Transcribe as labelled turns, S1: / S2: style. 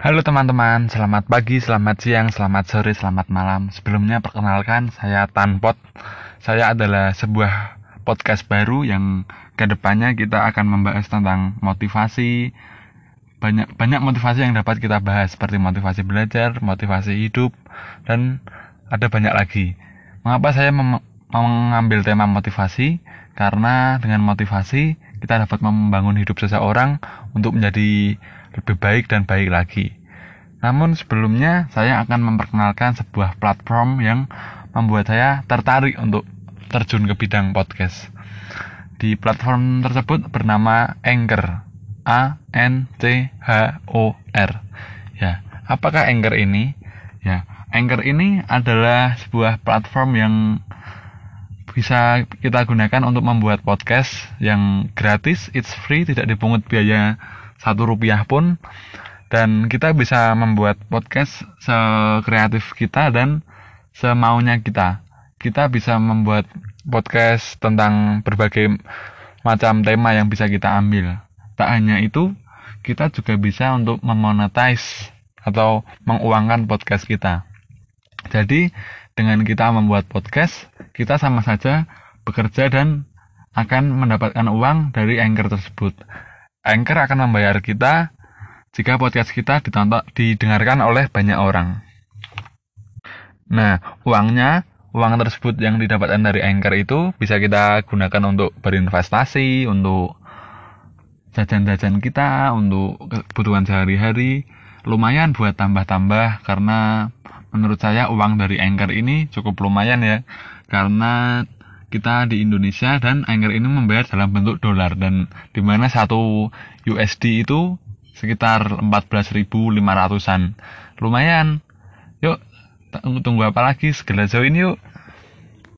S1: Halo teman-teman, selamat pagi, selamat siang, selamat sore, selamat malam. Sebelumnya perkenalkan, saya Tanpot. Saya adalah sebuah podcast baru yang ke depannya kita akan membahas tentang motivasi. Banyak banyak motivasi yang dapat kita bahas seperti motivasi belajar, motivasi hidup, dan ada banyak lagi. Mengapa saya mengambil tema motivasi? Karena dengan motivasi kita dapat membangun hidup seseorang untuk menjadi lebih baik dan baik lagi. Namun sebelumnya saya akan memperkenalkan sebuah platform yang membuat saya tertarik untuk terjun ke bidang podcast. Di platform tersebut bernama Anchor. A N C H O R. Ya, apakah Anchor ini? Ya, Anchor ini adalah sebuah platform yang bisa kita gunakan untuk membuat podcast yang gratis, it's free, tidak dipungut biaya satu rupiah pun. Dan kita bisa membuat podcast sekreatif kita dan semaunya kita. Kita bisa membuat podcast tentang berbagai macam tema yang bisa kita ambil. Tak hanya itu kita juga bisa untuk memonetize atau menguangkan podcast kita. Jadi dengan kita membuat podcast kita sama saja bekerja dan akan mendapatkan uang dari anchor tersebut Anchor akan membayar kita jika podcast kita ditonton, didengarkan oleh banyak orang. Nah, uangnya, uang tersebut yang didapatkan dari Anchor itu bisa kita gunakan untuk berinvestasi, untuk jajan-jajan kita, untuk kebutuhan sehari-hari. Lumayan buat tambah-tambah karena menurut saya uang dari Anchor ini cukup lumayan ya. Karena kita di Indonesia dan Anchor ini membayar dalam bentuk dolar. Dan di mana satu USD itu sekitar 14.500an lumayan. Yuk tunggu apa lagi? Segera join yuk